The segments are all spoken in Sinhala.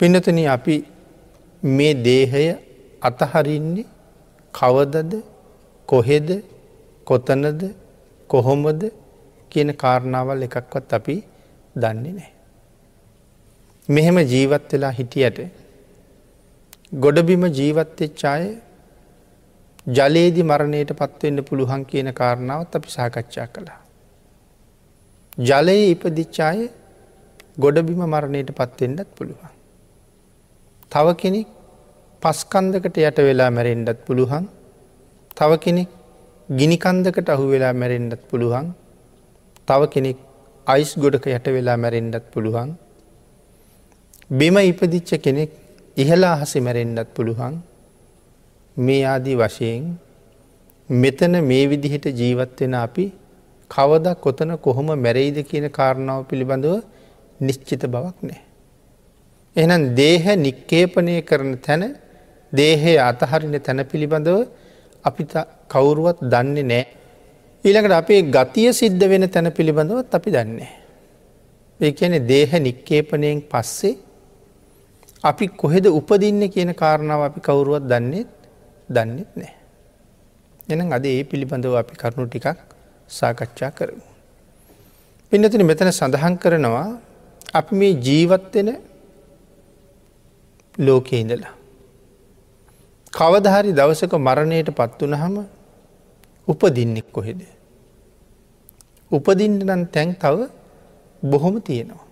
පිනතන අපි මේ දේහය අතහරින්නේ කවදද කොහෙද කොතනද කොහොමද කියන කාරණාවල් එකක්වත් අපි දන්නේ නෑ. මෙහෙම ජීවත් වෙලා හිටියට ගොඩබිම ජීවත්වෙච්චාය ජලයේදි මරණයට පත්වවෙන්න පුළුවන් කියන කාරණාවත් අපි සාකච්ඡා කළා. ජලයේ ඉපදිච්චාය ගොඩබිම මරණයට පත්වෙන්නත් පුළුවන්. තව කෙනෙක් පස්කන්දකට යට වෙලා මැරෙන්ඩත් පුළුවන්. තව කෙනෙක් ගිනිකන්දකට අහු වෙලා මැරෙන්ඩත් පුළුවන්. තව කෙනෙක් අයිස් ගොඩක යට වෙලා මැරෙන්ඩත් පුළුවන්. බිම ඉපදිච්ච කෙනෙක් ඉහලා හසි මැරෙන්ඩත් පුළුවන්. මේ ආදී වශයෙන් මෙතන මේ විදිහට ජීවත්වෙන අපි කවද කොතන කොහොම මැරෙයිද කියන කාරණාව පිළිබඳව නිශ්චිත බවක් නෑ. එහනම් දේහ නික්කේපනය කරන තැන දේහය අතහරින තැන පිළිබඳව අපි කවුරුවත් දන්නේ නෑ. ඊළඟට අපේ ගතිය සිද්ධ වෙන තැන පිළිබඳවත් අපි දන්නේ. ඒ කියන දේහ නික්කේපනයෙන් පස්සේ අපි කොහෙද උපදින්න කියන කාරණාව අපි කවුරුවත් දන්නේ දන්නෙත් නෑ. එනම් අද ඒ පිළිබඳව අපි කරුණු ටිකක් සාකච්ඡා කරමු. පින්නතින මෙතන සඳහන් කරනවා අපි මේ ජීවත්වෙන ලෝකයේ ඉඳලා. කවදහරි දවසක මරණයට පත්වන හම උපදින්නෙක් කොහෙද. උපදින්න නම් තැන් තව බොහොම තියෙනවා.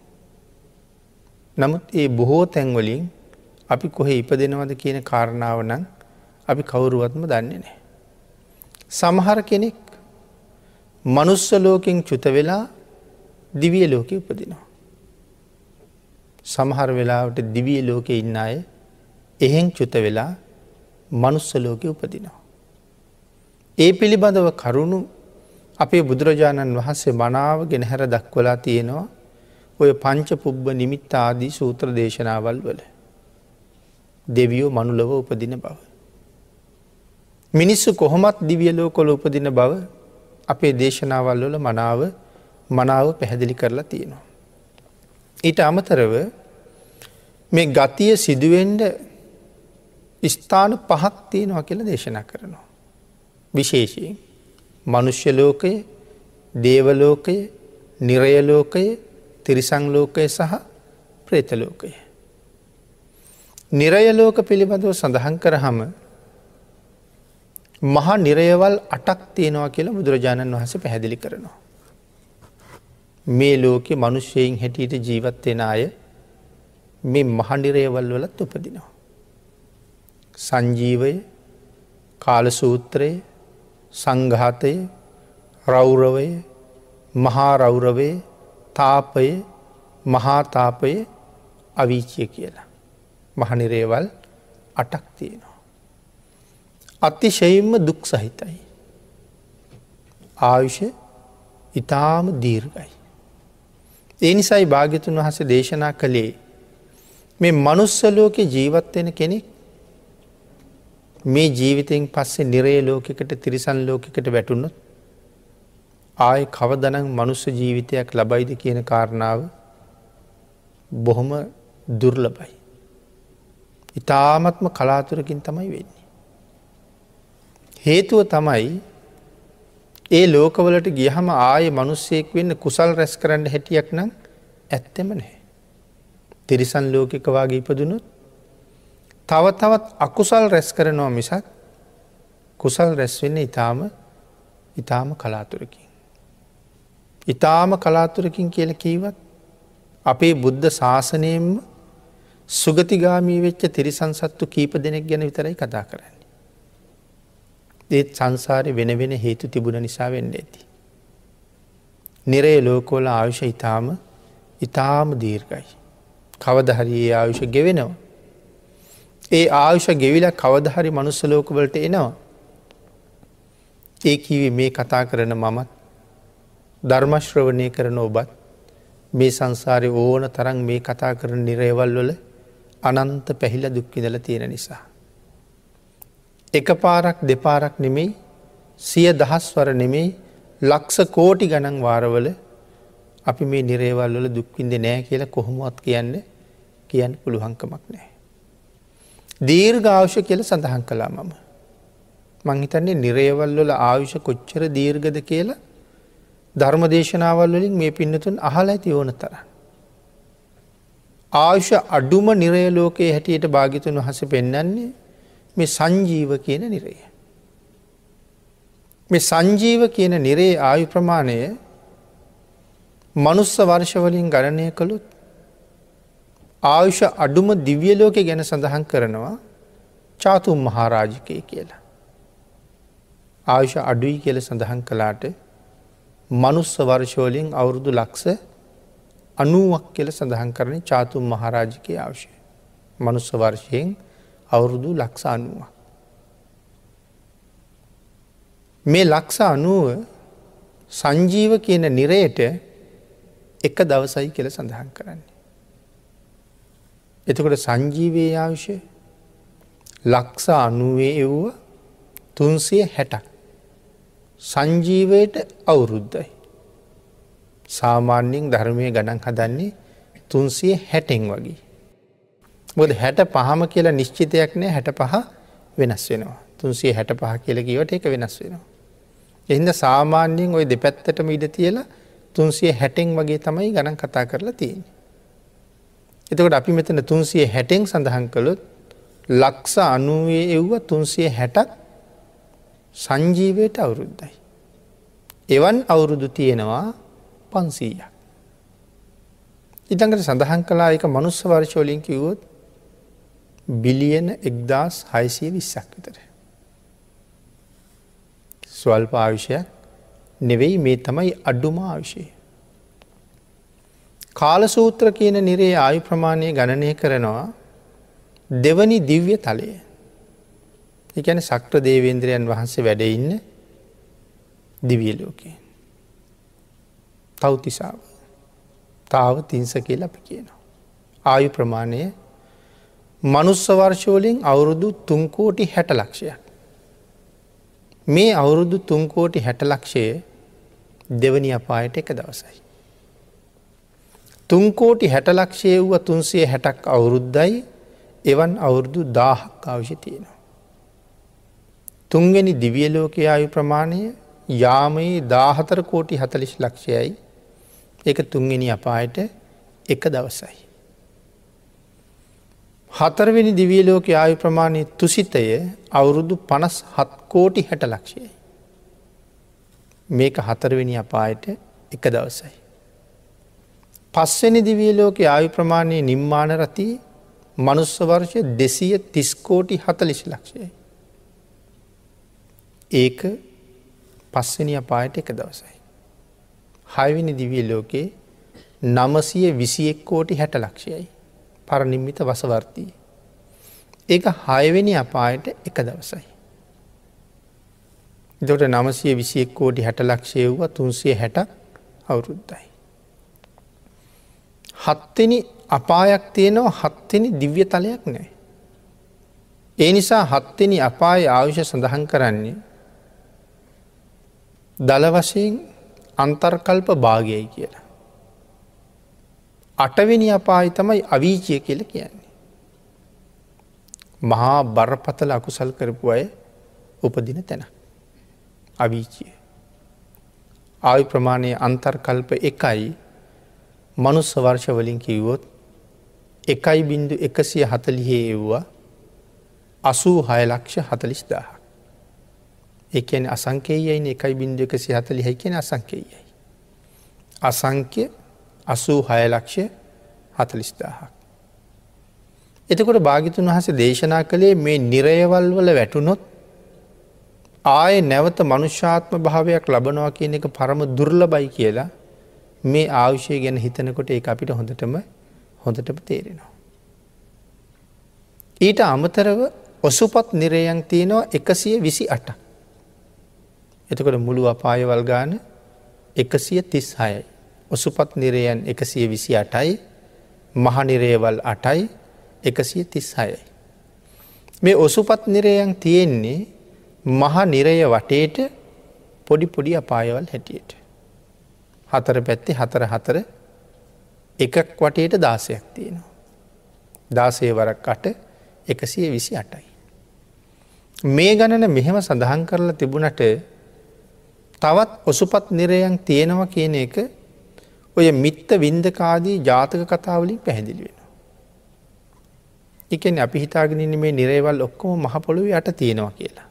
නමුත් ඒ බොහෝ තැන්වලින් අපි කොහෙ ඉපදෙනවද කියන කාරණාව නම් අපි කවුරුවත්ම දන්නේ නෑ. සමහර කෙනෙක් මනුස්සලෝකින් චුත වෙලා දිවිය ලෝක උපදිනවා. සමහර වෙලාවට දිවිය ලෝක ඉන්න අය එහෙන් චුත වෙලා මනුස්සලෝක උපදිනවා. ඒ පිළිබඳව කරුණු අපේ බුදුරජාණන් වහන්සේ මනාව ගෙනහැර දක්වලා තියෙනවා ඔය පංච පුබ්බ නිමිත්ත ආදී සූත්‍ර දේශනාවල් වල. දෙවියෝ මනුලව උපදින බව. මිනිස්සු කොහොමත් දිවියලෝ කොළ උපදින බව අපේ දේශනාවල් වල මනාව මනාව පැහැදිලි කරලා තියෙනවා. ඊට අමතරව මේ ගතිය සිදුවෙන්ඩ ස්ථාන පහක් තියෙනවා කියල දේශනා කරනවා. විශේෂයෙන් මනුෂ්‍ය ලෝකය දේවලෝකය නිරයලෝකය තිරිසංලෝකය සහ ප්‍රේතලෝකය. නිරයලෝක පිළිබඳව සඳහන් කරහම මහා නිරයවල් අටක් තියෙනවා කියලා බුදුරජාණන් වහස පැහැදිලි කරනවා. මේ ලෝකෙ මනුෂ්‍යයෙන් හැටියට ජීවත්වෙන අය මේ මහනිරයවල් වලත් උපදිනවා. සංජීවය කාලසූත්‍රය සංඝාතය රෞරවය මහා රෞරවය තාපය මහාතාපය අවීචය කියලා. මහනිරේවල් අටක් තියෙනවා. අතිශයින්ම දුක් සහිතයි. ආයුෂ ඉතාම දීර්ගයි. ඒ නිසයි භාග්‍යතුන් වහස දේශනා කළේ මේ මනුස්සලෝක ජීවත්වෙන කෙනෙක් මේ ජීවිතයෙන් පස්සේ නිරේ ලෝකෙකට තිරිසන් ලෝකෙකට වැටුණොත් ආය කවදනං මනුස්ස ජීවිතයක් ලබයිද කියන කාරණාව බොහොම දුර්ලබයි. ඉතාමත්ම කලාතුරකින් තමයි වෙන්නේ. හේතුව තමයි ඒ ලෝකවලට ගියහම ආය මනුස්සයෙක් වෙන්න කුසල් රැස් කරන්න හැටියක් නම් ඇත්තෙම නැහැ. තිරිසන් ලෝකෙක වගේ ඉපදුනුත් තව තවත් අකුසල් රැස් කරනවා මිසක් කුසල් රැස්වෙන්න ඉතාම ඉතාම කලාතුරකින්. ඉතාම කලාතුරකින් කියල කීවත් අපේ බුද්ධ ශාසනයෙන්ම සුගතිගාමී වෙච්ච තිරිසන් සත්තු කීප දෙනෙක් ගැන විතරයි කතා කරන්නේ. ඒත් සංසාරය වෙන වෙන හේතු තිබුණ නිසා වෙන්න ඇති. නිරේ ලෝකෝල ආයුෂ ඉතාම ඉතාම දීර්ගයි. කවදහරි ඒ ආයුෂ ගෙවෙනවා. ඒ ආයුෂ ගෙවිල කවදහරි මනුස්සලෝකවලට එනවා. ඒ කිවේ මේ කතා කරන මමත් ධර්මශ්‍රවණය කරන ඔබත් මේ සංසාරය ඕන තරන් මේ කතා කරන නිරේවල් වල අනන්ත පැහිල දුක්කිදල තියෙන නිසා. එක පාරක් දෙපාරක් නෙමෙයි සිය දහස්වර නෙමෙයි ලක්ෂ කෝටි ගණන් වාරවල අපි මේ නිරේවල් වල දුක්වින්ද නෑ කියලා කොහොමත් කියන්න කියන්න පුළුවන්කමක් නෑ. දීර්ඝාවශ්‍ය කියල සඳහන් කලා මම. මංහිතන්නේ නිරේවල් වල ආයුෂ කොච්චර දීර්ගද කියලා ධර්ම දේශනාවල් වලින් මේ පින්නතුන් අහල ඇති ඕන තර. ආයුෂ අඩුම නිරය ලෝකයේ හැටියට භාගිතුන් වහස පෙන්නන්නේ මේ සංජීව කියන නිරේ. මේ සංජීව කියන නිරේ ආයු ප්‍රමාණය මනුස්ස වර්ෂවලින් ගණනය කළුත් ආයුෂ අඩුම දිව්‍යලෝක ගැන සඳහන් කරනවා චාතුම් මහාරාජිකය කියලා. ආයුෂ අඩුයි කියල සඳහන් කලාට මනුස්ස වර්ෂෝලින් අවුරුදු ලක්ස අනුවක් කියල සඳහන් කරන චාතුම් මහරාජිකය අවශ්‍ය. මනුස්ස වර්ෂයෙන් අවුරුදු ලක්ෂ අනුවක්. මේ ලක්ෂ අනුව සංජීව කියන නිරයට එක දවසයි කියල සඳහන් කරන්නේ. එතකොට සංජීවයේ ආවිෂය ලක්ෂ අනුවේ එව්ව තුන්සිය හැටක්. සංජීවයට අවුරුද්ධයි. සාමාන්‍යයෙන් ධර්මය ගණන් හදන්නේ තුන්සිය හැටෙන් වගේ. බොද හැට පහම කියලා නිශ්චිතයක් නෑ හැට පහ වෙනස් වෙනවා. තුන්සිය හැට පහ කියල කිවට එක වෙනස් වෙනවා. එහින්ද සාමාන්‍යයෙන් ඔය දෙපැත්තටම ඉඩ තියලා තුන්සිය හැටෙන් වගේ තමයි ගණන් කතා කරලා තියෙන. එතකොට අපි මෙතන තුන්සිය හැටෙන් සඳහන් කළොත් ලක්ෂ අනුවේ එව්ව තුන්සිය හැටක් සංජීවයට අවුරුද්ධයි. එවන් අවුරුදු තියෙනවා පන්සීයක්. ඉතඟට සඳහන් කලා එක මනුස්ස වර්ශෝලින් කිව්වොත් බිලියන එක්දස් හයිසිය විස්සක් විතර. ස්වල්ප ආවිෂයක් නෙවෙයි මේ තමයි අඩුම ආවිෂය. කාලසූත්‍ර කියන නිරේ ආයු ප්‍රමාණය ගණනය කරනවා දෙවනි දිව්‍ය තලය. එකන සක්‍ර දේවේන්ද්‍රයන් වහන්සේ වැඩඉන්න දිවියලෝකේ. තවතිසාාව තාව තිංස කියල අපි කියනවා. ආයු ප්‍රමාණය මනුස්ස වර්ශවලින් අවුරුදු තුන්කෝටි හැට ලක්ෂයක්. මේ අවුරුදු තුන්කෝටි හැට ලක්ෂය දෙවනි අපායට එක දවසයි. තුන්කෝටි හැටලක්ෂය වුව තුන්සේ හැටක් අවුරුද්ධයි එවන් අවුරුදු දාහක් අවශ්‍ය තියෙනවා. තුන්ගනි දිවියලෝක ආයු ප්‍රමාණය යාමයේ දාහතර කෝටි හතලිස් ලක්ෂයයි එක තුන්ගෙන අපායට එක දවසයි. හතරවෙනි දිවියලෝක ආයු ප්‍රමාණය තුසිතය අවුරුදු පනස් හත් කෝටි හැට ලක්ෂයයි. මේක හතරවෙනි අපායට එක දවසයි. පස්වෙනි දිවියලෝක ආයු ප්‍රමාණය නිම්මාන රති මනුස්ස වර්ෂය දෙසිය තිස්කෝටි හතලිස් ලක්ෂයයි. ඒක පස්වනි අපායට එක දවසයි. හයවිනි දිවිය ලෝකේ නමසය විසියෙක් කෝටි හැට ලක්ෂයයි පරනිම්මිත වසවර්තිය. ඒක හයවෙනි අපායට එක දවසයි. දොට නමසය විසියෙක් කෝටි හැට ලක්ෂය වූ තුන්සිය හැට අවුරුද්දයි. හත්වෙනි අපායක් තියෙනවා හත්වෙනි දිව්‍ය තලයක් නෑ. ඒ නිසා හත්වෙනි අපාය ආවිෂ සඳහන් කරන්නේ දළ වශයෙන් අන්තර්කල්ප භාගයයි කියලා. අටවෙනි අපායි තමයි අවීචය කියල කියන්නේ. මහා බරපතල අකුසල් කරපු අය උපදින තැන. අවීචිය. ආයු ප්‍රමාණය අන්තර්කල්ප එකයි මනුස්ස වර්ෂවලින් කිව්වොත් එකයි බින්දු එකසිය හතලිහේ එව්වා අසූ හයලක්ෂ හතලිස් දාහ. එකන අසංකේයයින එකයි බින්දු එකසි හතලිහයි කියෙන අසංකේයයි. අසංක්‍ය අසූ හයලක්ෂය හතලිස්දාහක්. එතකොට භාගිතුන් වහස දේශනා කළේ මේ නිරයවල් වල වැටුනොත් ආය නැවත මනුෂ්‍යාත්ම භාවයක් ලබනවා කියන එක පරම දුර්ල බයි කියලා මේ ආවුෂය ගැන හිතනකොට ඒ අපිට හොඳටම හොඳටම තේරෙනවා. ඊට අමතරව ඔසුපත් නිරයන් තියෙනවා එකසිය විසි අට. එතකොට මුළු අපායවල් ගාන එකසිය තිස් හයයි. ඔසුපත් නිරයන් එකසිය විසි අටයි මහනිරේවල් අටයි එකසිය තිස් හයයි. මේ ඔසුපත් නිරයන් තියෙන්නේ මහ නිරය වටේට පොඩි පොඩි අපායවල් හැටියට. හතර පැත්තේ හතර හතර එකක් වටේට දාසයක් තියෙනවා. දාසේ වරක් අට එකසිය විසි අටයි. මේ ගණන මෙහෙම සඳහන් කරලා තිබුණට තවත් ඔසුපත් නිරයන් තියෙනවා කියන එක ඔය මිත්ත වින්දකාදී ජාතක කතාවලින් පැහැදිලි වෙන. එකන අපි හිතාගෙනන්න මේ නිරේවල් ඔක්කොම මහපොළොව යට තියෙනවා කියලා.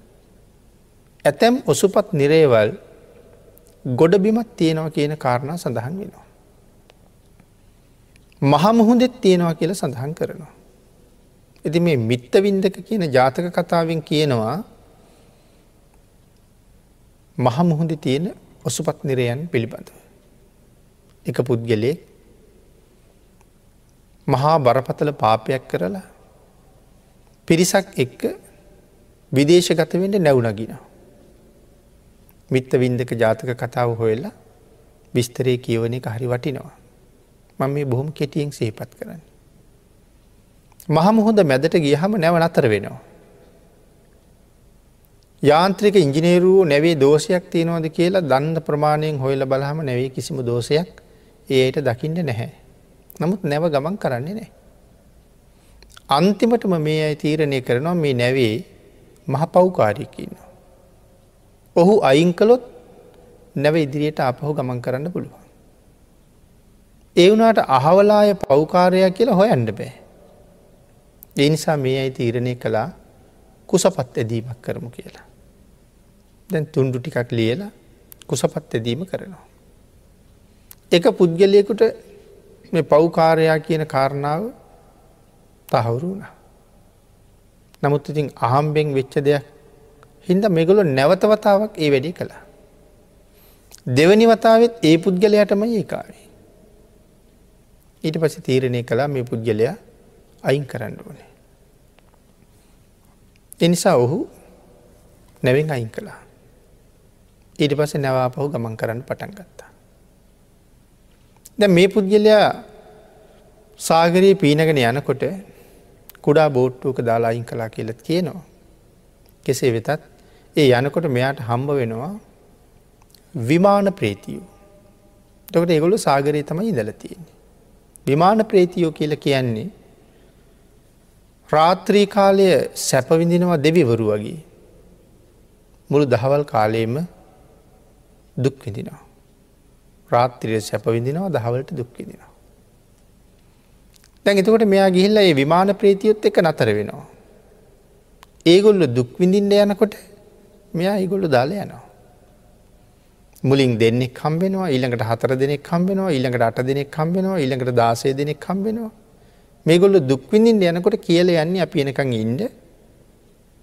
ඇතැම් ඔසුපත් නිරේවල් ගොඩබිමත් තියෙනවා කියන කාරණා සඳහන් වෙනවා. මහමුහුදෙත් තියෙනවා කියල සඳහන් කරනවා. ඇති මේ මිත්ත වින්දක කියන ජාතක කතාවෙන් කියනවා මහමුහුද තියෙන ඔසුපත් නිරයන් පිළිබඳව. එක පුද්ගලයෙක් මහා බරපතල පාපයක් කරලා පිරිසක් එක්ක විදේශගතවෙන්ට නැවුනගින. මිත්ත වින්දක ජාතක කතාව හොයල්ලා විස්තරේ කියවන එක හරි වටිනවා. මම මේ බොහොම කෙටියෙන් සේපත් කරන්න. මහමුහොද මැදට ගියහම නැව අතර වෙනවා. යාන්ත්‍රික ඉංජිනේරුව නැවේ දෝෂයක් තියෙනවද කියලා දන්න ප්‍රමාණයෙන් හොයල බලහම නැවේ කිසිම දෝෂයක් ඒයට දකිින්ට නැහැ. නමුත් නැව ගමන් කරන්නේ නෑ. අන්තිමටම මේ අයි තීරණය කරනවා මේ නැවේ මහ පව්කාරයකින්න. ඔහු අයිංකලොත් නැව ඉදිරියට අපහු ගමන් කරන්න පුළුවන්. ඒ වුණට අහවලාය පෞකාරයක් කියලා හොයන්ඩ බෑ. ඒ නිසා මේ අයි තීරණය කළා කුසපත් ඇදීමක් කරමු කියලා. දැන් තුන්ඩු ටිකක් ලියලා කුසපත් ඇදීම කරනවා. එක පුද්ගලයකුට මේ පෞකාරයා කියන කාරණාව තහවුරු වුණ. නමුත් ඉතින් අහම්බෙන් වෙච්ච දෙයක් හින්ද මෙගොලො නැවතවතාවක් ඒ වැඩි කළා. දෙවනි වතාවත් ඒ පුද්ගලයටම ඒකාවේ. ඊට පස තීරණය කලා මේ පුද්ගලයා අයින් කරන්න ඕනේ. එනිසා ඔහු නැවෙන් අයින් කළා. ඊට පස නැවාපහු ගමන් කරන්න පටන් ගත්තා. ද මේ පුද්ගලයා සාගරයේ පීනගෙන යනකොට කුඩා බෝට්ටුවක දාලා අයින් කලා කියලත් කියනවා. කෙසේ වෙතත් ඒ යනකොට මෙයාට හම්බ වෙනවා විමාන ප්‍රේතියෝ. තකට ඒගොලු සාගරයේ තමයි ඉදලතියන්නේ. විමාන ප්‍රේතියෝ කියල කියන්නේ රාත්‍රී කාලය සැපවිඳිනවා දෙවිවරු වගේ මුළු දහවල් කාලයේම දුක්විඳිනවා. රාත්‍රිය සැපවිඳිනවා දහවලට දුක්විදිනවා. දැන් එතකොට මෙයා ගිහිල්ල ඒ විමාන ප්‍රීතියොත් එක නතර වෙනවා. ඒගොල්ල දුක්විඳින්ට යනකොට මෙයා ඒගොල්ලු දාල යනවා. මුලින් දෙන්නෙක් කම්බෙනවා ඊළඟට හතර දෙනෙක් කම්බෙනවා ඊළඟට අට දෙනෙක් කම්බෙනවා ඊළඟට දාසය දෙනෙක් කම්බෙනවා මේගොල්ල දුක්විඳින්ට යනකොට කියල යන්නේ අපි එනකං ඉන්ඩ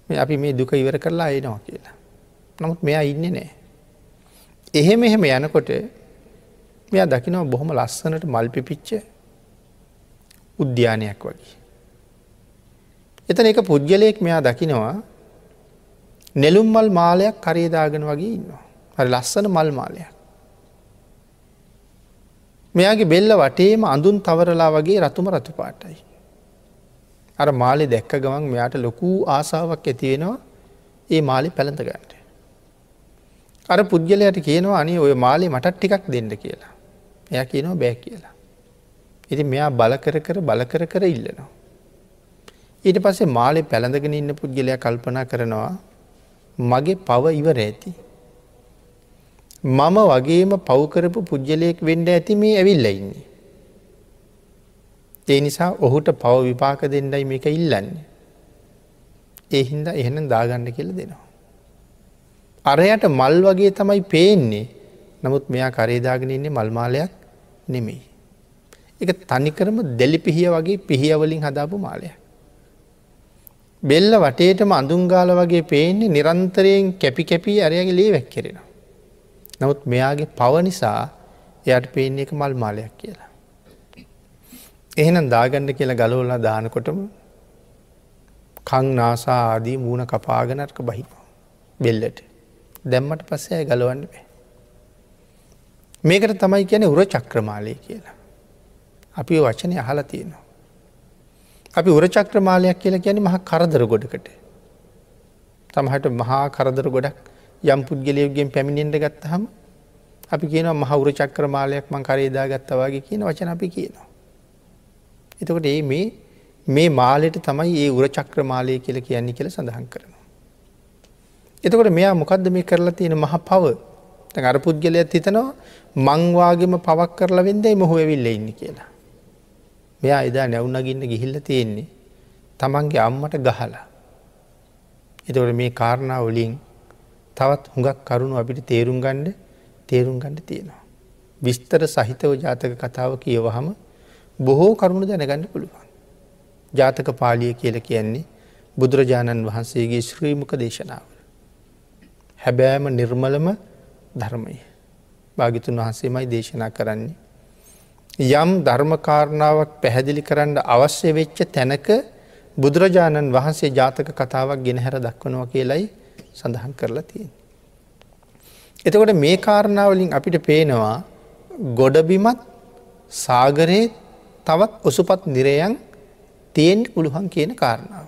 අපි මේ දුක ඉවර කරලා අයනවා කියලා. නමුත් මෙයා ඉන්න නෑ. එහෙම එහෙම යනකොට මෙයා දකිනව බොහොම ලස්සනට මල් පිපිච්ච උද්‍යානයක් වගේ. එතන එක පුද්ගලයෙක් මෙයා දකිනවා නෙළුම් මල් මාලයක් කරේදාගෙන වගේ ඉන්නවා. හරි ලස්සන මල් මාලයක්. මෙයාගේ බෙල්ල වටේම අඳුන් තවරලා වගේ රතුම රතු පාටයි. අර මාලි දැක්ක ගමන් මෙයාට ලොකූ ආසාාවක් ඇතිවෙනවා ඒ මාලි පැළඳ ගන්නට. අර පුද්ගලයට කියනවා අනි ඔය මාලි මටත් ටිකක් දෙන්න කියලා. එය කියනවා බෑ කියලා. ඉති මෙයා බලකර කර බලකර කර ඉල්ලනවා. ඊට පස්සේ මාලෙ පැළඳගෙන ඉන්න පුද්ගලයා කල්පනා කරනවා මගේ පව ඉවර ඇති. මම වගේම පව්කරපු පුද්ගලයෙක් වෙන්ඩ ඇති මේ ඇවිල්ල ඉන්නේ. ඒ නිසා ඔහුට පව විපාක දෙන්නයි මේක ඉල්ලන්නේ. ඒ හින්දා එහෙනම් දාගන්න කියල දෙනවා. අරයට මල් වගේ තමයි පේන්නේ නමුත් මෙයා කරේදාගෙන ඉන්නේ මල්මාලයක් නෙමෙයි. එක තනිකරම දෙලි පිහිය වගේ පිහියවලින් හදාපු මාලය. බෙල්ල වටේටම අඳුංගාල වගේ පේන්නේ නිරන්තරයෙන් කැපි කැපී අරයගේ ලේ වැැක්කෙරෙන. නමුත් මෙයාගේ පව නිසා එයට පේන්නේ එක මල් මාලයක් කියලා. එහෙනම් දාගන්න කියලා ගලෝලා දානකොටම කං නාසා ආදී මූුණ කපාගනර්ක බහිනවා බෙල්ලට දැම්මට පස්සේ ගලවන්න බෑ. මේකට තමයි කියන උර චක්‍රමාලය කියලා. අපි වචනය අහලා තියෙනවා. අපි උර චක්‍රමාලයක් කියලා කියන මහ කරදර ගොඩකට. තමහට මහා කරදර ගොඩක් යම් පුද්ගලයගෙන් පැමිණෙන්ට ගත්තහම අපි කියන මහවුර චක්‍රමාලයක් මං කරේදා ගත්තවාගේ කියන වචන අපි කියනවා. එතකොට ඒ මේ මේ මාලෙට තමයි ඒ උර චක්‍ර මාලය කියල කියන්නේ කියල සඳහන් කරනවා. එතකොට මෙයා මොකක්ද මේ කරලා තියෙන මහ පව අර පුද්ගලයක් හිතනවා මංවාගේම පවක් කරලා වෙන්දයි මොහො ඇවිල්ල ඉන්න කියලා. මෙයා එදා නැවුනගින්න ගිහිල්ල තියෙන්නේ තමන්ගේ අම්මට ගහලා. එතවට මේ කාරණා වලින් තවත් හුඟක් කරුණු අපිට තේරුම් ගණ්ඩ තේරුම් ගණඩ තියෙනවා. විස්තර සහිතව ජාතක කතාව කියවහම බොහෝ කරුණු දැනගන්න පුළුවන්. ජාතක පාලිය කියල කියන්නේ බුදුරජාණන් වහන්සේගේ ශ්‍රීමක දේශනාව. හැබෑම නිර්මලම ධර්මය. භාගිතුන් වහන්සේමයි දේශනා කරන්නේ. යම් ධර්මකාරණාවක් පැහැදිලි කරන්න අවශ්‍ය වෙච්ච තැනක බුදුරජාණන් වහන්සේ ජාතක කතාවක් ගෙනහැර දක්වනවා කියලයි සඳහන් කරලා තියෙන්. එතකොට මේ කාරණාවලින් අපිට පේනවා ගොඩබිමත් සාගරයේ තවත් ඔසුපත් නිරයන් තියෙන් පුළුවන් කියන කාරණාව.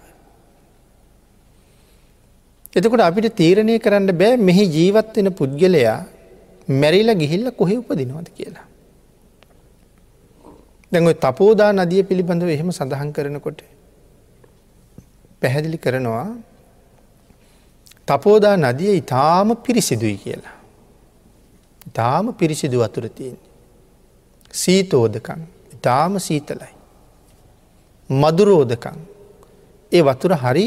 එතකොට අපිට තීරණය කරන්න බෑ මෙහි ජීවත්වෙන පුද්ගලයා මැරිලා ගිහිල්ල කොහෙ උපදිනවද කියලා. දැඟ තපෝදා නදිය පිළිබඳව එහෙම සඳහන් කරනකොට පැහැදිලි කරනවා තපෝදා නදිය ඉතාම පිරිසිදුයි කියලා. ඉතාම පිරිසිදු වතුර තියෙන්නේ. සීතෝදකන් ඉතාම සීතලයි. මදුරෝදකන් ඒ වතුර හරි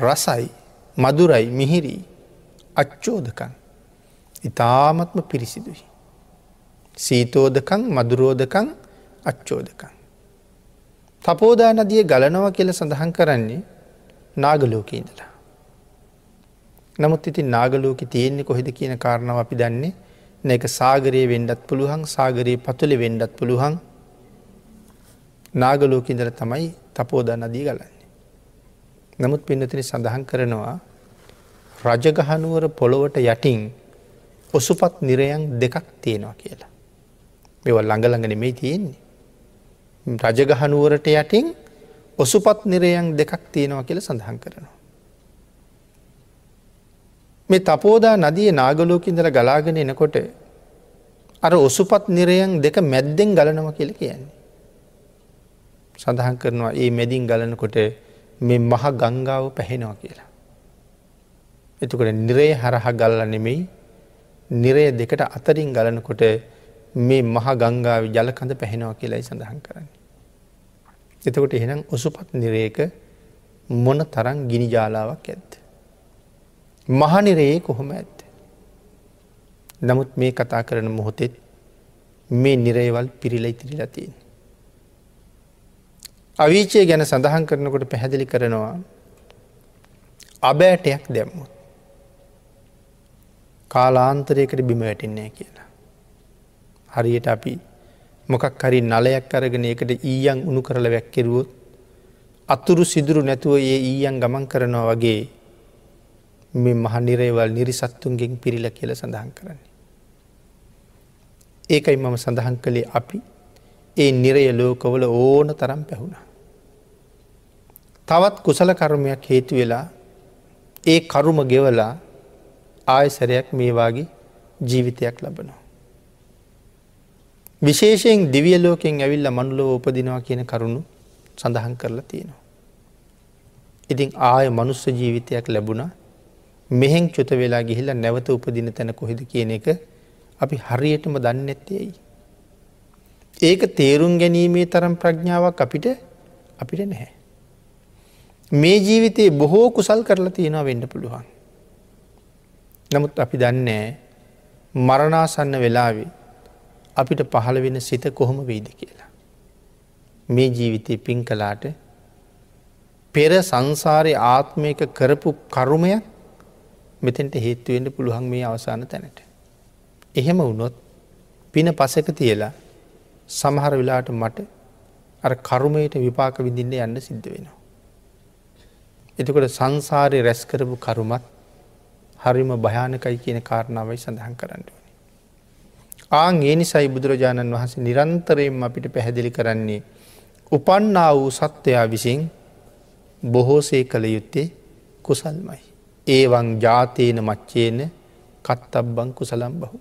රසයි මදුරයි මිහිරී අච්චෝදකන් ඉතාමත්ම පිරිසිදුයි. සීතෝදකං මදුරෝදකං අච්චෝදකං. තපෝදා නදිය ගලනව කියල සඳහන් කරන්නේ නාගලෝකීඉදලා. නමුත් ඉතින් නාගලෝක තියෙන්නේ කොහෙද කියන කාරණාව අපි දන්නේ නැක සාගරයේ වෙන්ඩත් පුළුවන් සාගරයේ පතුලි වෙන්ඩත් පුළුවන් නාගලෝකින්දර තමයි තපෝදා නදී ගලන්නේ. නමුත් පින්නතින සඳහන් කරනවා රජගහනුවර පොළොවට යටින් ඔසුපත් නිරයන් දෙකක් තියෙනවා කියලා. මෙව ළඟළඟන මේ තියෙන්නේ. රජගහනුවරට යටින් ඔසුපත් නිරයන් දෙකක් තියෙනවා කියල සඳහන් කරනවා. මේ තපෝදා නදිය නාගලෝකින්දල ගලාගෙන එනකොට අර ඔසුපත් නිරයන් දෙක මැද්දෙන් ගලනව කියල කියන්නේ. සඳහන් කරනවා ඒ මැදින් ගලනකොට මේ මහ ගංගාව පැහෙනවා කියලා. එතුකට නිරේ හරහ ගල්ල නෙමෙයි නිරය දෙකට අතරින් ගලනකොට මේ මහ ගංගාව ජලකඳ පැහෙනවා කියලායි සඳහන් කරන්න. එතකොට එහෙනම් ඔසුපත් නිරේක මොන තරන් ගිනි ජාලාවක් ඇත්ත. මහනිරයේ කොහොම ඇත්ත. නමුත් මේ කතා කරන මොහොතෙත් මේ නිරේවල් පිරිලයි තිරිලතින්. අවිචය ගැන සඳහන් කරනකොට පැහැදිලි කරනවා අබෑටයක් දැම්මුත්. කාලාන්තරයකට බිම වැටින්නේ කියලා. හරියට අපි මොකක් හරි නලයක් අරගෙන එකට ඊයන් උුණු කරල වැැක්කෙරුවොත් අතුරු සිදුරු නැතුව ඒ ඊයන් ගමන් කරනවා වගේ මේ මහනිරේවල් නිරිසත්තුන්ගෙන් පිරිල කියල සඳහන් කරන්නේ. ඒකයි මම සඳහන් කළේ අපි ඒ නිරය ලෝකවල ඕන තරම් පැහුණ. තවත් කුසල කර්මයක් හේතු වෙලා ඒ කරුම ගෙවලා ආයසරයක් මේවාගේ ජීවිතයක් ලබනවා. විශේෂයෙන් දිවිය ලෝකෙන් ඇවිල්ල මනුලෝ උපදිනවා කියන කරුණු සඳහන් කරලා තියෙනවා. ඉතින් ආය මනුස්ස ජීවිතයක් ලැබුණා මෙහෙන් චුත වෙලා ගිහිල්ල නැවත උපදින තැන කොහෙද කියන එක අපි හරියටම දන්න ඇත්තේයි. ඒක තේරුම් ගැනීමේ තරම් ප්‍රඥාවක් අපිට අපිට නැහැ. මේ ජීවිතයේ බොහෝ කුසල් කරලා තියෙනවා වෙන්න පුළුවන්. නමුත් අපි දන්නේ මරණාසන්න වෙලාවේ අපිට පහළ වෙන සිත කොහොම වෙයිද කියලා. මේ ජීවිතය පින් කලාට පෙර සංසාරය ආත්මයක කරපු කරුමයක් මෙතෙන්ට හේත්තුවෙන්ට පුළුවන් මේ අවසාන තැනට. එහෙම වුණොත් පින පසක තියලා සමහර වෙලාට මට අර කරුමයට විපාක විඳින්න යන්න සිද්ධ වෙනවා. එතකොට සංසාරය රැස්කරපු කරුමත් හරිම භයානකයි කියන කාරණාවයි සඳහන් කරන්න ඕනි. ආං ඒ නිසයි බුදුරජාණන් වහන්සේ නිරන්තරයෙන් අපිට පැහැදිලි කරන්නේ උපන්නා වූ සත්වයා විසින් බොහෝසේ කළ යුත්තේ කුසල්මයි. ඒවන් ජාතයන මච්චේන කත්තබ්බං කුසලම් බහු.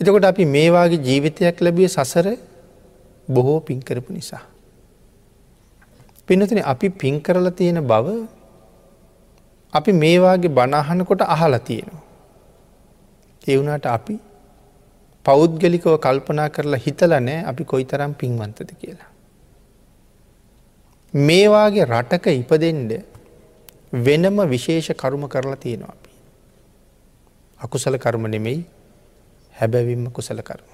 එතකොට අපි මේවාගේ ජීවිතයක් ලැබිය සසර බොහෝ පින්කරපු නිසා. පිනතින අපි පින් කරල තියෙන බව අපි මේවාගේ බණහනකොට අහලා තියෙනවා. එවුනාට අපි පෞද්ගලිකව කල්පනා කරලා හිතල නෑ අපි කොයි තරම් පින්වන්තද කියලා. මේවාගේ රටක ඉපදෙන්ඩ වෙනම විශේෂ කරුම කරලා තියෙනවා අපි. අකුසල කර්ම නෙමෙයි හැබැවිම්ම කුසල කර්ම.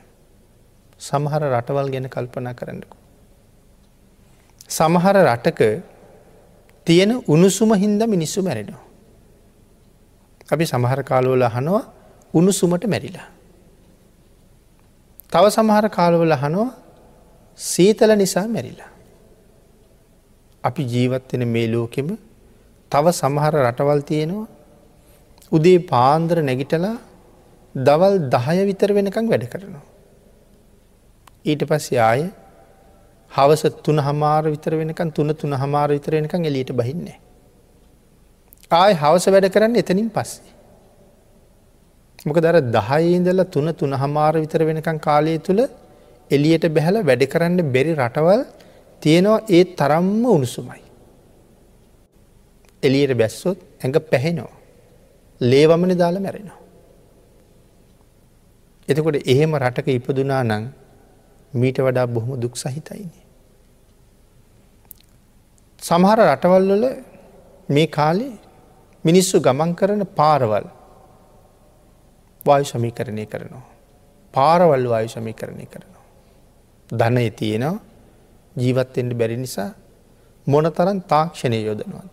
සමහර රටවල් ගැන කල්පනා කරන්නකු. සමහර රටක තියෙන උණුසුම හින්ද මිනිස්සු මැරෙනවා. අපි සමහර කාලවල අහනවා උණුසුමට මැරිලා. තව සමහර කාලවල අහනවා සීතල නිසා මැරිලා. අපි ජීවත්වෙන මේ ලෝකෙම තව සමහර රටවල් තියෙනවා උදේ පාන්දර නැගිටලා දවල් දහය විතර වෙනකං වැඩ කරනවා. ඊට පස්සේ ආය හවස තුන හමාර විතර වෙනකන් තුන තුන හමාර විතර වෙනකං එලියට බහින්නේ. ආය හවස වැඩ කරන්න එතනින් පස්සේ. මොක දර දහයිඉදල තුන තුන හමාර විතර වෙනකං කාලය තුළ එලියට බැහල වැඩ කරන්න බැරි රටවල් තියෙනවා ඒ තරම්ම උණුසුමයි. එලියට බැස්සොත් ඇඟ පැහෙනවා. ලේවමන දාලා මැරෙනවා. එතකොට එහෙම රටක ඉපදුනා නං මීට වඩා බොහොම දුක් සහිතයිනේ. සමහර රටවල්වල මේ කාලේ මිනිස්සු ගමන් කරන පාරවල් වායු සමීකරණය කරනවා. පාරවල් වායු සමීකරණය කරනවා. ධනය තියෙනවා ජීවත්තෙන්ට බැරි නිසා මොන තරන් තාක්ෂණය යොදනවාද.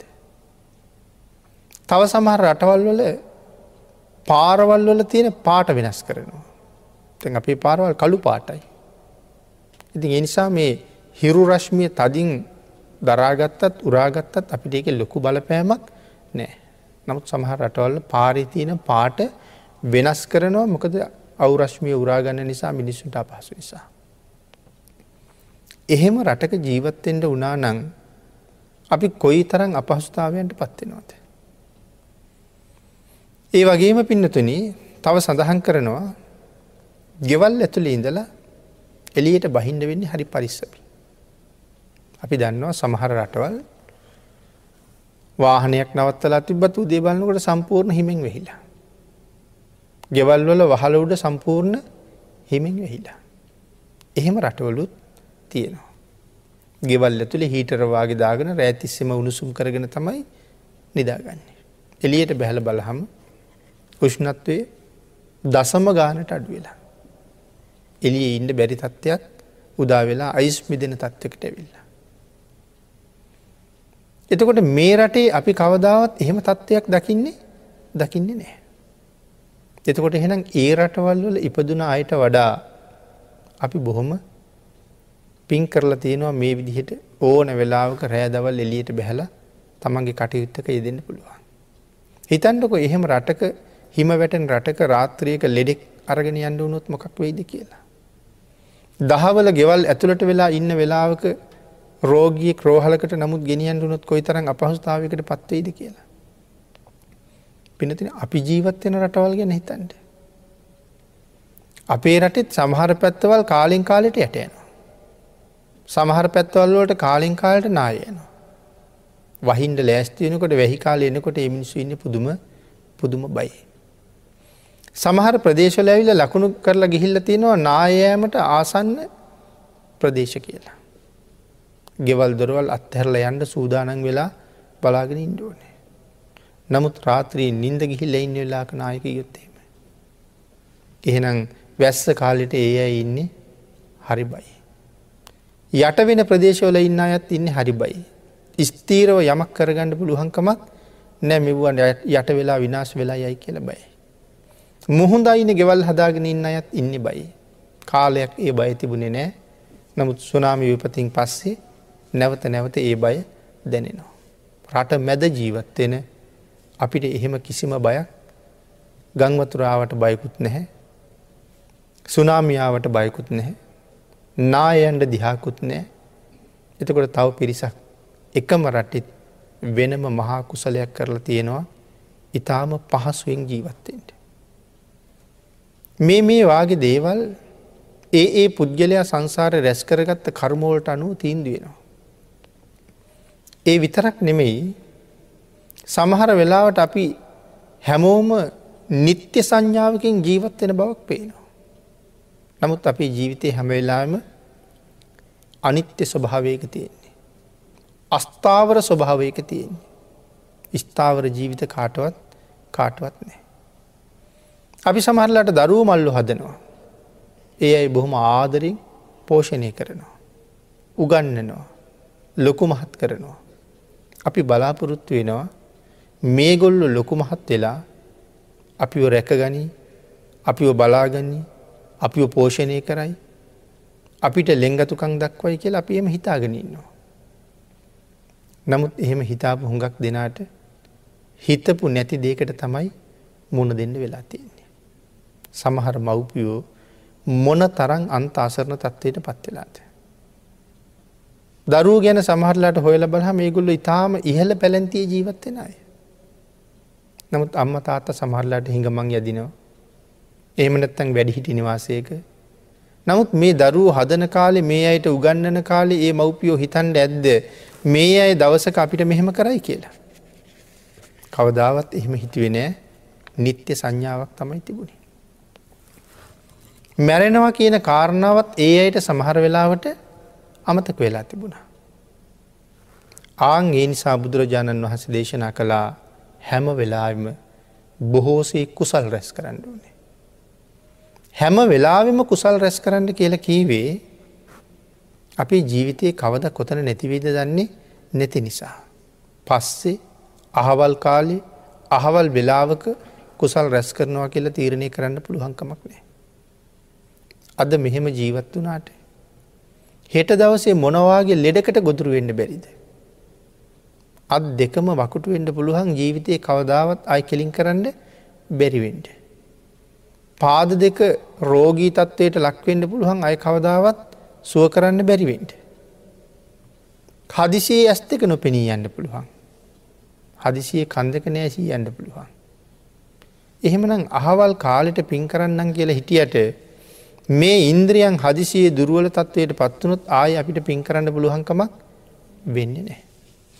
තව සමහර රටවල් වල පාරවල් වල තියෙන පාට වෙනස් කරනවා. තැන් අපේ පාරවල් කළු පාටයි. ඉතින් එනිසා මේ හිරු රශ්මිය තදින් දරාගත්තත් උරාගත්තත් අපිට එක ලොකු බලපෑමක් නෑ. නමුත් සමහර රටවල්ල පාරිතියන පාට වෙනස් කරනවා මොකද අවුරශ්මිය උරාගන්න නිසා මිනිස්සුන්ට අපහසු නිසා. එහෙම රටක ජීවත්තෙන්ට උනා නං අපි කොයි තරම් අපහසුතාවයන්ට පත්වෙනවාද. ඒ වගේම පින්නතුන තව සඳහන් කරනවා ගෙවල් ඇතුළ ඉඳලා එලියට බහින්ඩ වෙන්නේ හරි පරිස්සපි. අපි දන්නවා සමහර රටවල් වාහනයක් නවත්තලා තිබත් උදේ බලන්නකොට සම්පූර්ණ හිමෙන් වෙහිලා. ගෙවල්වල වහල උඩ සම්පූර්ණ හිමෙන් වෙහිලා. එහෙම රටවලුත් තියෙනවා. ගෙවල් ඇතුළේ හීටරවාගේ දාගෙන රෑතිස්සෙම උණුසුම් කරගෙන තමයි නිදාගන්නේ. එලියට බැහල බලහම උෂ්ණත්වය දසම ගානට අඩුවෙලා. එලිය ඉන්ඩ බැරි තත්ත්වයක් උදා වෙලා අයිස් මිදෙන තත්වකට ඇවිල්ලා. එතකොට මේ රටේ අපි කවදාවත් එහෙම තත්ත්වයක් දකින්නේ දකින්නේ නෑ. එතකොට එහෙනම් ඒ රටවල් වල ඉපදුන අයට වඩා අපි බොහොම පින් කරලා තියෙනවා මේ විදිහට ඕන වෙලාවක රෑදවල් එලියට බැහල තමන්ගේ කටයුත්තක යෙදෙන්න පුළුවන්. හිතන්ටකො එහෙම රටක හිම වැටෙන් රටක රාත්‍රියක ලෙඩෙක් අරගෙන යන්න වුණොත් මොකක් වෙයිද කියලා. දහවල ගෙවල් ඇතුළට වෙලා ඉන්න වෙලාවක රෝගී ක්‍රෝහලකට නමුත් ගෙනියන් වුණොත් කොයි තරම් අපහස්ථාවකට පත්වේද කියලා. පිනතින අපි ජීවත්වෙන රටවල් ගැන හිතන්ට. අපේ රටෙත් සමහර පැත්තවල් කාලින් කාලෙට යටයනවා. සමහර පැත්වල්ලට කාලින් කාලට නායයනවා. වහින්ට ලෑස්තියනකොට වැහි කාල එනකොට එමිනිස්සු ඉන්න පුදුම පුදුම බයි. සමහර ප්‍රදේශල ඇවිල ලකුණු කරලා ගිහිල්ල තියෙනවා නායෑමට ආසන්න ප්‍රදේශ කියලා. ගෙවල් දොරවල් අත්හැරල යන්ට සූදානන් වෙලා බලාගෙන ඉන්ඩුවනේ. නමුත් රාත්‍රී නින්ද ගිහි ලෙයින් වෙලාක නායක යුත්තේම. එහෙනම් වැස්ස කාලෙට ඒ අයි ඉන්නේ හරි බයි. යට වෙන ප්‍රදේශවල ඉන්න අයත් ඉන්න හරි බයි. ස්තීරව යමක් කරගණඩ පුළුවන්කමක් නෑ මෙවන් යට වෙලා විනාශ වෙලා යයි කියල බයි. මුහුද අයින ගෙවල් හදාගෙන ඉන්න අයත් ඉන්න බයි. කාලයක් ඒ බය තිබුණේ නෑ නමුත් සුනාමි විපතින් පස්සේ නැවත නැවත ඒ බය දැනෙනවා. රට මැද ජීවත්වෙන අපිට එහෙම කිසිම බයක් ගංවතුරාවට බයකුත් නැහැ. සුනාමියාවට බයකුත් නැහැ. නායන්ට දිහාකුත් නෑ එතකොට තව පිරිසක් එකම රට්ටිත් වෙනම මහා කුසලයක් කරලා තියෙනවා ඉතාම පහසුවෙන් ජීවත්තෙන්ට. මේ මේ වාගේ දේවල් ඒ ඒ පුද්ගලයා සංසාර රැස් කරගත්ත කර්මෝලට අනුව තීන්දුවෙනවා. ඒ විතරක් නෙමෙයි සමහර වෙලාවට අපි හැමෝම නිත්‍ය සංඥාවකින් ජීවත්වෙන බවක් පේනවා. නමුත් අපේ ජීවිතය හැමවෙලාම අනිත්‍ය ස්වභාවයක තියෙන්නේ. අස්ථාවර ස්වභාවයක තියෙන්නේ. ස්ථාවර ජීවිත කාටවත් කාටවත් නෑ. අපි සමහරලට දරුව මල්ලු හදනවා. ඒ අයි බොහොම ආදරින් පෝෂණය කරනවා. උගන්නනවා. ලොකු මහත් කරනවා. අපි බලාපොරොත්තු වෙනවා මේ ගොල්ලු ලොකු මහත් වෙලා අපිව රැකගනී අපිව බලාගන්නේ අපිව පෝෂණය කරයි අපිට ලෙංගතුකං දක්වයි කියලා අපි එම හිතාගෙනන්නවා. නමුත් එහෙම හිතාපු හුඟක් දෙනාට හිතපු නැති දේකට තමයි මුණ දෙන්න වෙලා තියෙන්නේ. සමහර මව්පියෝ මොන තරං අන්ත අසරණ තත්වයට පත්වෙලාට. දරුව ගැන සමහරලාට හොයල බලහ මේගුල්ල ඉතාම ඉහල පැලැන්තිය ජීවත්වෙන අය. නමුත් අම්ම තාත්ත සමහරලාට හිඟමං යදිනවා. ඒමනත්තං වැඩිහිටි නිවාසයක. නමුත් මේ දරුව හදන කාලෙ මේ අයට උගන්නන කාලේ ඒ මව්පියෝ හිතන්ඩ ඇද්ද මේ අය දවසක අපිට මෙහෙම කරයි කියලා. කවදාවත් එහෙම හිතුවෙනෑ නිත්‍ය සංඥාවක් තමයි තිබුණේ. මැරෙනවා කියන කාරණාවත් ඒ අයට සමහර වෙලාවට අමතක වෙලා තිබුණා. ආං ඒ නිසා බුදුරජාණන් වහස දේශනා කළා හැම වෙලාම බොහෝසේ කුසල් රැස් කරන්න ඕනේ. හැම වෙලාවෙම කුසල් රැස් කරන්න කියල කීවේ අපේ ජීවිතය කවද කොතන නැතිවීද දන්නේ නැති නිසා. පස්සේ අහවල් කාලේ අහවල් වෙලාවක කුසල් රැස් කරනවා කියලා තීරණය කරන්න පුළුවන්කමක් නෑ. අද මෙහෙම ජීවත් වනාට. හෙට දවසේ මොනවාගේ ලෙඩකට ගොදුරු වෙන්න බැරිද. අත් දෙකම වකුටු වෙන්ඩ පුළුවන් ජීවිතය කවදාවත් අයි කෙලින් කරන්න බැරිවෙන්ඩ. පාද දෙක රෝගී තත්වයට ලක්වෙන්ඩ පුළුවන් අය කවදාවත් සුව කරන්න බැරිවෙන්ට. හදිසියේ ඇස් දෙක නොපෙනී යන්න පුළුවන්. හදිසියේ කන්දක නෑසී යන්න පුළුවන්. එහෙමනම් අහවල් කාලෙට පින් කරන්නම් කියලා හිටියට මේ ඉන්ද්‍රියන් හදිසියේ දුරුවල තත්වයට පත්වනොත් ආය අපිට පින් කරන්න පුළුවන්කමක් වෙන්න නෑ.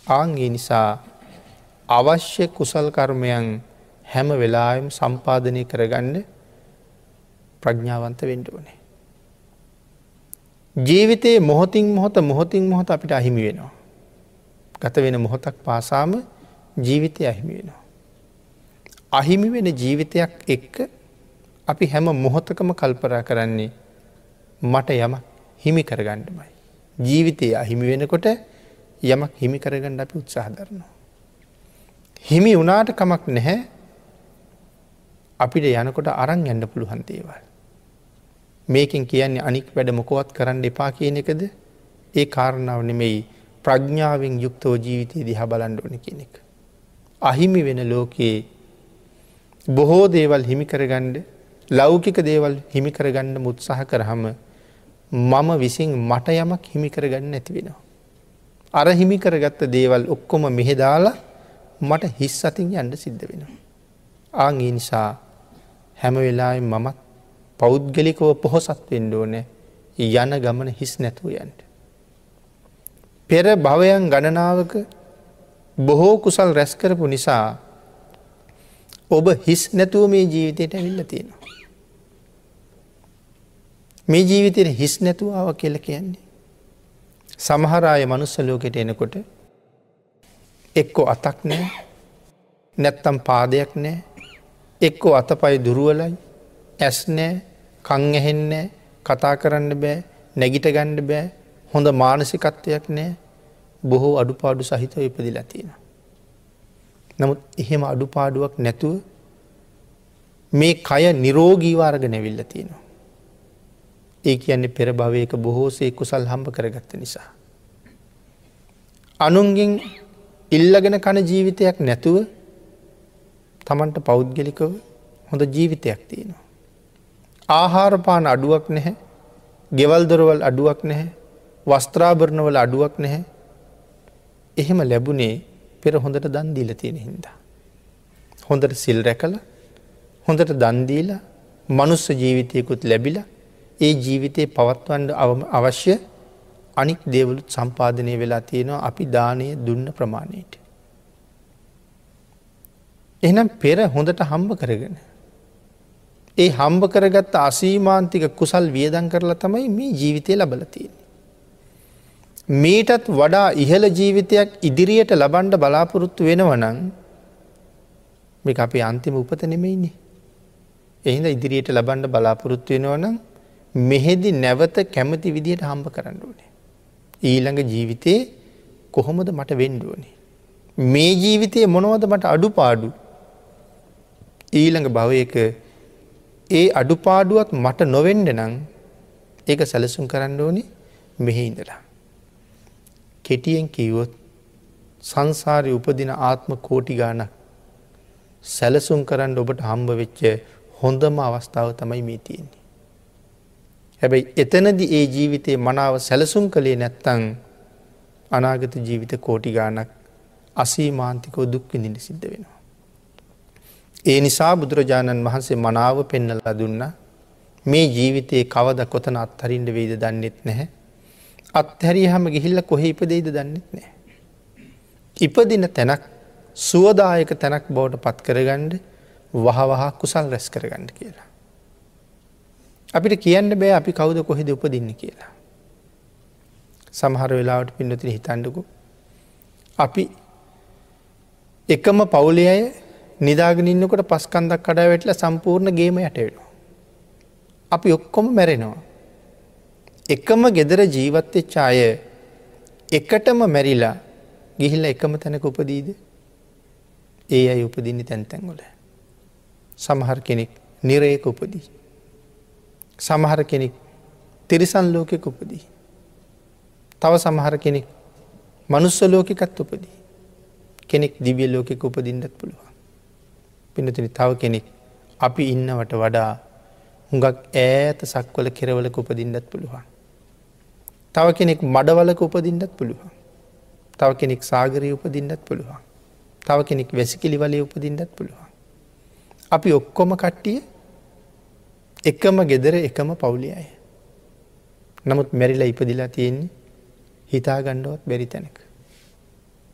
ආන්ගේ නිසා අවශ්‍ය කුසල් කර්මයන් හැම වෙලායම් සම්පාධනය කරගන්න ප්‍රඥාවන්ත වෙන්ඩ ඕනේ. ජීවිතයේ මොහොතින් මොහොත මොහොතින් මොහොත අපිට අහිමි වෙනවා. ගත වෙන මොහොතක් පාසාම ජීවිතය අහිමි වෙනවා. අහිමි වෙන ජීවිතයක් එක්ක අපි හැම මොහොතකම කල්පරා කරන්නේ මට යම හිමි කරගණ්ඩමයි. ජීවිතය අහිමි වෙනකොට යමක් හිමි කරගණ්ඩ අපි උත්සාහ දරනවා. හිමි වනාට කමක් නැහැ අපිට යනකොට අරං ඇඩ පුළුවන් දේවල්. මේකින් කියන්නේ අනික් වැඩ මොකොවත් කරන්න එපා කියන එකද ඒ කාරණාව නෙමෙයි ප්‍රඥාවෙන් යුක්තෝ ජීවිතය දිහ බලන්ඩෝන කෙනෙක්. අහිමි වෙන ලෝකයේ බොහෝ දේවල් හිමිකරගණ්ඩ ලෞකික දේවල් හිමිකරගන්න මුත්සාහ කරහම මම විසින් මට යමක් හිමිකරගන්න ඇති වෙනවා. අර හිමිකරගත්ත දේවල් ඔක්කොම මෙහෙදාලා මට හිස් අතින් යන්ඩ සිද්ධ වෙනවා. ආංගේ නිසා හැම වෙලායි මමත් පෞද්ගලිකව පොහොසත් වෙන්ඩෝන යන ගමන හිස් නැතුවයන්ට. පෙර භවයන් ගණනාවක බොහෝ කුසල් රැස්කරපු නිසා ඔබ හිස් නැතුව මේ ජීවිතයට ඇවිල්ල තියෙනවා. මේ ජීවිතයට හිස් නැතුවාව කියල කියන්නේ. සමහරාය මනුස්සලෝකෙට එනකොට එක්කො අතක් නෑ නැත්තම් පාදයක් නෑ එක්කෝ අතපයි දුරුවලයි ඇස් නෑ කං ඇහෙන්නේ කතා කරන්න බෑ නැගිට ගණ්ඩ බෑ හොඳ මානසිකත්වයක් නෑ බොහෝ අඩුපාඩු සහිතව ඉපදිලා තියෙන. නමුත් එහෙම අඩුපාඩුවක් නැතුව මේ කය නිරෝගීවාර්ග නැවිල්ල තියෙනවා. ඒ කියන්නේ පෙර භවයක බොහෝසේ කුසල් හම්බ කරගත්ත නිසා. අනුන්ගෙන් ඉල්ලගෙන කන ජීවිතයක් නැතුව තමන්ට පෞද්ගලිකව හොඳ ජීවිතයක් තියෙනවා. ආහාරපාන අඩුවක් නැහැ ගෙවල් දොරවල් අඩුවක් නැහැ වස්ත්‍රාභරණවල අඩුවක් නැහැ එහෙම ලැබුණේ පෙර හොඳට දන්දීල තියෙන හින්දා. හොඳට සිල් රැකල හොඳට දන්දීල මනුස්ස ජීවිතයකුත් ලැබිලා ඒ ජීවිතය පවත්වන්ඩ අවශ්‍ය අනික් දේවලුත් සම්පාධනය වෙලා තියෙනවා අපි දානය දුන්න ප්‍රමාණයට. එහනම් පෙර හොඳට හම්බ කරගෙන. ඒ හම්බ කරගත්ත අසීමාන්තික කුසල් වියදන් කරලා තමයි මේ ජීවිතය ලබලතියෙන්. මීටත් වඩා ඉහළ ජීවිතයක් ඉදිරියට ලබන්ඩ බලාපොරොත්තු වෙනවනං මේ අපේ අන්තිම උපත නෙමෙයින්නේ. එහිද ඉදිරියට ලබන්ඩ බලාපොරොත්තු වෙනවනම් මෙහෙදි නැවත කැමති විදියට හම්බ කරන්න ඕනේ. ඊළඟ ජීවිතයේ කොහොමද මට වෙන්ඩුවනේ. මේ ජීවිතය මොනවද මට අඩු පාඩු ඊළඟ භවයක ඒ අඩුපාඩුවත් මට නොවෙන්ඩ නං ඒක සැලසුම් කරන්න ඕනි මෙහි ඉඳලා. කෙටියෙන් කීවොත් සංසාරය උපදින ආත්ම කෝටි ගානක් සැලසුම් කරන්න ඔබට හම්බ වෙච්ච හොඳම අවස්ථාව තමයි මේ තියෙන්නේ. හැබැයි එතනදි ඒ ජීවිතයේ මනාව සැලසුම් කළේ නැත්තං අනාගත ජීවිත කෝටි ගානක් අසී මාන්තිකෝ දුක්විඳිට සිද්ධ වෙනවා. ඒ නිසා බුදුරජාණන් වහන්සේ මනාව පෙන්නලා දුන්න මේ ජීවිතයේ කවද කොතන අත්හරින්ට වේද දන්නෙත් නැහැ. අත්හැරිය හම ගිහිල්ල කොහෙ ඉපදෙයිද දන්නෙත් නෑ. ඉපදින තැනක් සුවදායක තැනක් බවට පත් කරගණ්ඩ වහවහා කුසල් රැස් කරගන්න කියලා. අපිට කියන්න බෑ අපි කවුද කොහෙද උපදින්න කියලා. සමහර වෙලාවට පින්නතින හිතන්ඩකු. අපි එකම පවුලේ අය නිදාගෙන ඉන්නකොට පස්කන්දක් කඩා වැටල සම්පූර්ණ ගේම යට වෙනවා. අපි ඔක්කොම මැරෙනවා. එකම ගෙදර ජීවත්්‍යච්චාය එකටම මැරිලා ගිහිල්ල එකම තැනක උපදීද ඒ අයි උපදින්න තැන්තැන්ගොල. සමහර කෙනෙක් නිරයක උපදී. සමහර කෙනෙක් තිරිසන් ලෝකෙක උපදී. තව සමහර කෙනෙක් මනුස්ස ලෝකෙකත් උපදී. කෙනෙක් දිවිය ලෝකෙක උපදින්නත් පුළුව. පිනතිනි තව කෙනෙක් අපි ඉන්නවට වඩා හුඟක් ඈත සක්වල කෙරවලක උපදින්නත් පුළුවන්. තව කෙනෙක් මඩවලක උපදින්නත් පුළුවන්. තව කෙනෙක් සාගරය උපදින්නත් පුළුවන්. තව කෙනෙක් වැසිකිලි වලේ උපදින්නත් පුළුවන්. අපි ඔක්කොම කට්ටිය එකම ගෙදර එකම පවුලි අය. නමුත් මැරිලා ඉපදිලා තියෙන්නේ හිතා ගණ්ඩුවත් බැරි තැනක.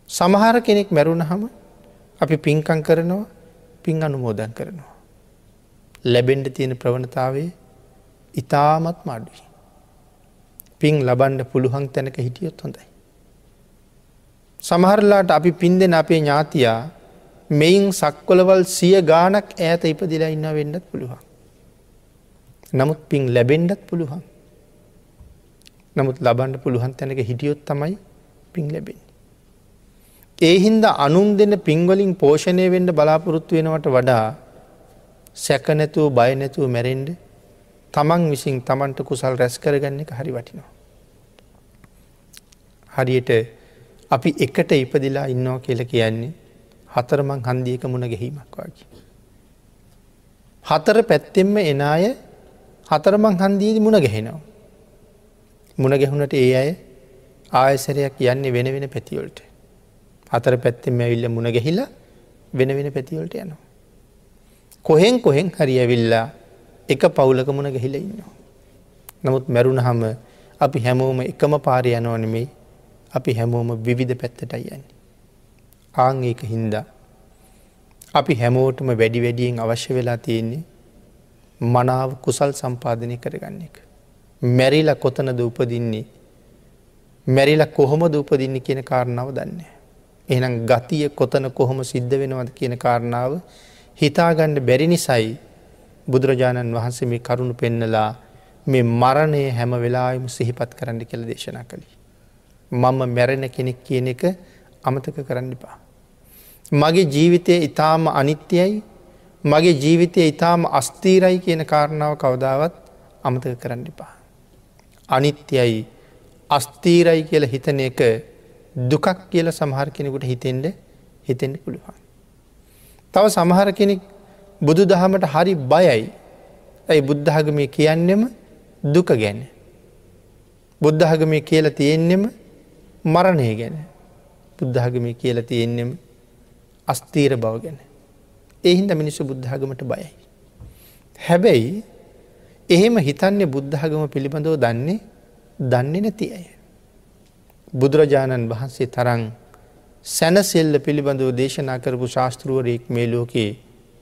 සමහර කෙනෙක් මැරුණ හම අපි පින්කං කරනවා පින් අනුමෝදන් කරනවා. ලැබෙන්ඩ තියෙන ප්‍රවණතාවේ ඉතාමත් මඩුයි. පින් ලබන්ඩ පුළුවන් තැනක හිටියොත් හොඳයි. සමහරලාට අපි පින් දෙන අපේ ඥාතියා මෙයින් සක්කොලවල් සිය ගානක් ඈත ඉපදිලා ඉන්න වෙන්නත් පුළුවන්. නමුත් පින් ලැබෙන්ඩත් පුළුවන්. නමුත් ලබන්ඩ පුළුවන් තැනක හිටියොත් තමයි පින් ලැබෙන්. ඒ හින්ද අනුන් දෙන්න පින්වලින් පෝෂණය වෙන්ඩ බලාපොරොත්තු වෙනවට වඩා සැකනැතුව බයනැතුව මැරෙන්ඩ තමන් විසින් තමන්ට කුසල් රැස් කරගන්න එක හරි වටිනවා. හරියට අපි එකට ඉපදිලා ඉන්නවා කියල කියන්නේ හතරමං හන්දියක මුණ ගැහීමක් වගේ. හතර පැත්තෙම්ම එන අය හතරමං හන්දීද මුණ ගැහෙනවා. මුණ ගැහුණට ඒ අය ආයසරයක් යන්නේ වෙන වෙන පැතිවලට. හතර පැත්තෙම ඇවිල්ල මුණ ගැහිලා වෙන වෙන පැතිවලට යනවා. කොහෙන් කොහෙන් හරි ඇවිල්ලා එක පවුලක මුණ ගැහිල ඉන්නවා. නමුත් මැරුණ හම අපි හැමෝම එකම පාරය යනවනෙමේ අපි හැමෝම විවිධ පැත්තටයි යන්නේ. ආං ඒක හින්දා. අපි හැමෝටම වැඩි වැඩියෙන් අවශ්‍ය වෙලා තියෙන්නේ මනාව කුසල් සම්පාධනය කරගන්න එක. මැරිල කොතනද උපදින්නේ මැරිල කොහොම දූපදින්න කියන කාරණාව දන්නේ. එහනම් ගතිය කොතන කොහොම සිද්ධ වෙනවද කියන කාරණාව හිතාගණ්ඩ බැරි නිසයි බුදුරජාණන් වහන්සේ මේ කරුණු පෙන්නලා මේ මරණය හැම වෙලාම සිහිපත් කරන්න කෙළ දේශනා කළේ. මම මැරෙන කෙනෙක් කියන එක අමතක කරන්න එපා. මගේ ජීවිතය ඉතාම අනිත්‍යයි මගේ ජීවිතය ඉතාම අස්තීරයි කියන කාරණාව කවදාවත් අමතක කරන්න එපා. අනිත්‍යයි අස්තීරයි කියල හිතන එක දුකක් කියල සමහර කෙනෙකුට හිතෙන්ට හිතෙන්ට පුළුවන්. තව සමහර කෙනෙක් බුදු දහමට හරි බයයි ඇයි බුද්ධහගමය කියන්නෙම දුක ගැන. බුද්ධහගමය කියල තියෙන්නෙම මරණය ගැන බුද්ධහගමය කියල තියෙන්නෙම අස්තීර බව ගැන. එහින්ද මිනිස්සු බුද්ධහගමට බයයි. හැබැයි එහෙම හිතන්නේ බුද්ධහගම පිළිබඳව දන්නේ දන්නේ නැති අය. බුදුරජාණන් වහන්සේ තරං සැනසෙල්ල පිළිබඳව දේශනා කරපු ශාස්තෘුවරයෙක් මේ ලෝකයේ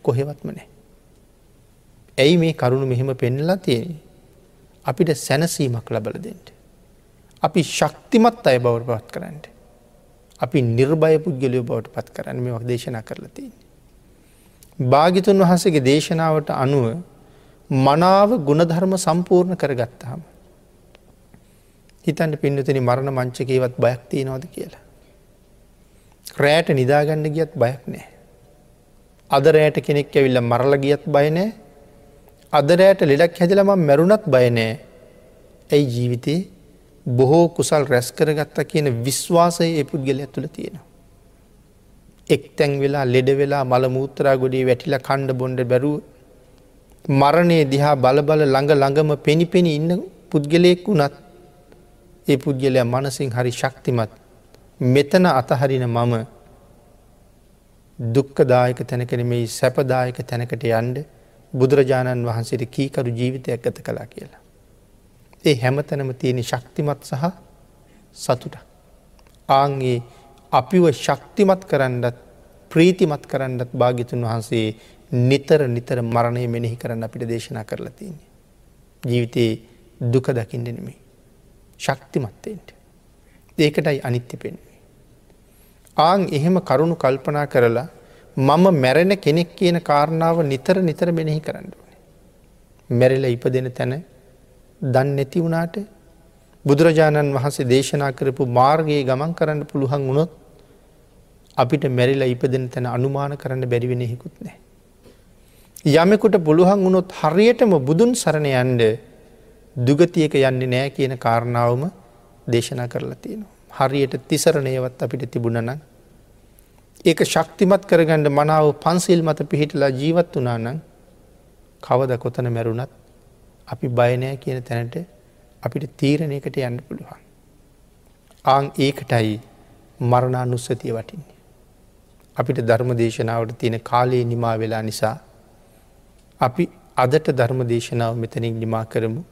කොහෙවත්ම නෑ. ඇයි මේ කරුණු මෙහෙම පෙන්නලා තියෙන. අපිට සැනසීමක් ලබල දෙෙන්ට. අපි ශක්තිමත් අය බවට පත් කරන්නට. අපි නිර්භය පුද්ගලයෝ බවට පත් කරන්න මේ දේශනා කරලා තියෙන. භාගිතුන් වහසගේ දේශනාවට අනුව මනාව ගුණධර්ම සම්පූර්ණ කරගත්තාම. හිතන්න පින්නතන මරණ මංචකේවත් බයක් තියෙනවද කියලා. රෑට නිදාගන්න ගියත් බයක් නෑ. අද රෑට කෙනෙක් ඇවිල්ල මරල ගියත් බයනෑ අදරෑට ලෙඩක් හැදලම මැරුණත් බයනෑ ඇයි ජීවිතයේ බොහෝ කුසල් රැස් කරගත්තා කියන විශ්වාසය ඒ පුද්ගල ඇතුළ තියෙනවා. එක් තැන් වෙලා ලෙඩ වෙලා මල මූත්‍රා ගොඩේ වැටිල කණ්ඩ බොන්ඩ බැරුව මරණය දිහා බලබල ළඟ ළඟම පෙනිපෙනි ඉන්න පුද්ගලයෙක් වුනත් ඒ පුද්ගලයා මනසින් හරි ශක්තිමත් මෙතන අතහරින මම දුක්කදායක තැනකෙන මේ සැපදායක තැනකට යන්ඩ බුදුරජාණන් වහන්සේට කීකරු ජීවිතයක් ගත කලා කියලා. ඒ හැමතැනම තියෙන ශක්තිමත් සහ සතුට. ආන්ගේ අපිව ශක්තිමත් කරන්නත් ප්‍රීතිමත් කරන්නත් භාගිතුන් වහන්සේ නිතර නිතර මරණය මෙනෙහි කරන්න අපිට දේශනා කරලා තියන්නේ. ජීවිතයේ දුක දකිින්ට නෙමේ. ශක්තිමත්තෙන්ට. ඒකටයි අනිත්‍ය පෙන්වේ. ආං එහෙම කරුණු කල්පනා කරලා මම මැරෙන කෙනෙක් කියන කාරණාව නිතර නිතර මෙනෙහි කරන්න ඕනේ. මැරිල ඉපදෙන තැන දන් නැති වුණාට බුදුරජාණන් වහන්සේ දේශනා කරපු මාර්ගයේ ගමන් කරන්න පුළුවන් වුණොත් අපිට මැරිලා ඉපදෙන තැන අනුමාන කරන්න බැරිවෙන හෙකුත් නෑ. යමෙකුට පුළුවන් වුණොත් හරියටම බුදුන් සරණ යන්ඩ දුගතියක යන්නේ නෑ කියන කාරණාවම දේශනා කරලා තියෙනවා. හරියට තිසරණයවත් අපිට තිබුණන ඒක ශක්තිමත් කරගණ්ඩ මනාව පන්සිල් මත පිහිටලා ජීවත් වනානං කවද කොතන මැරුණත් අපි බයනෑ කියන තැනට අපිට තීරණයකට යන්න පුළුවන්. ආං ඒකටයි මරණා නුස්සතිය වටින්නේ. අපිට ධර්ම දේශනාවට තියෙන කාලයේ නිමා වෙලා නිසා අපි අදට ධර්ම දේශනාව මෙතනින් නිමා කරමු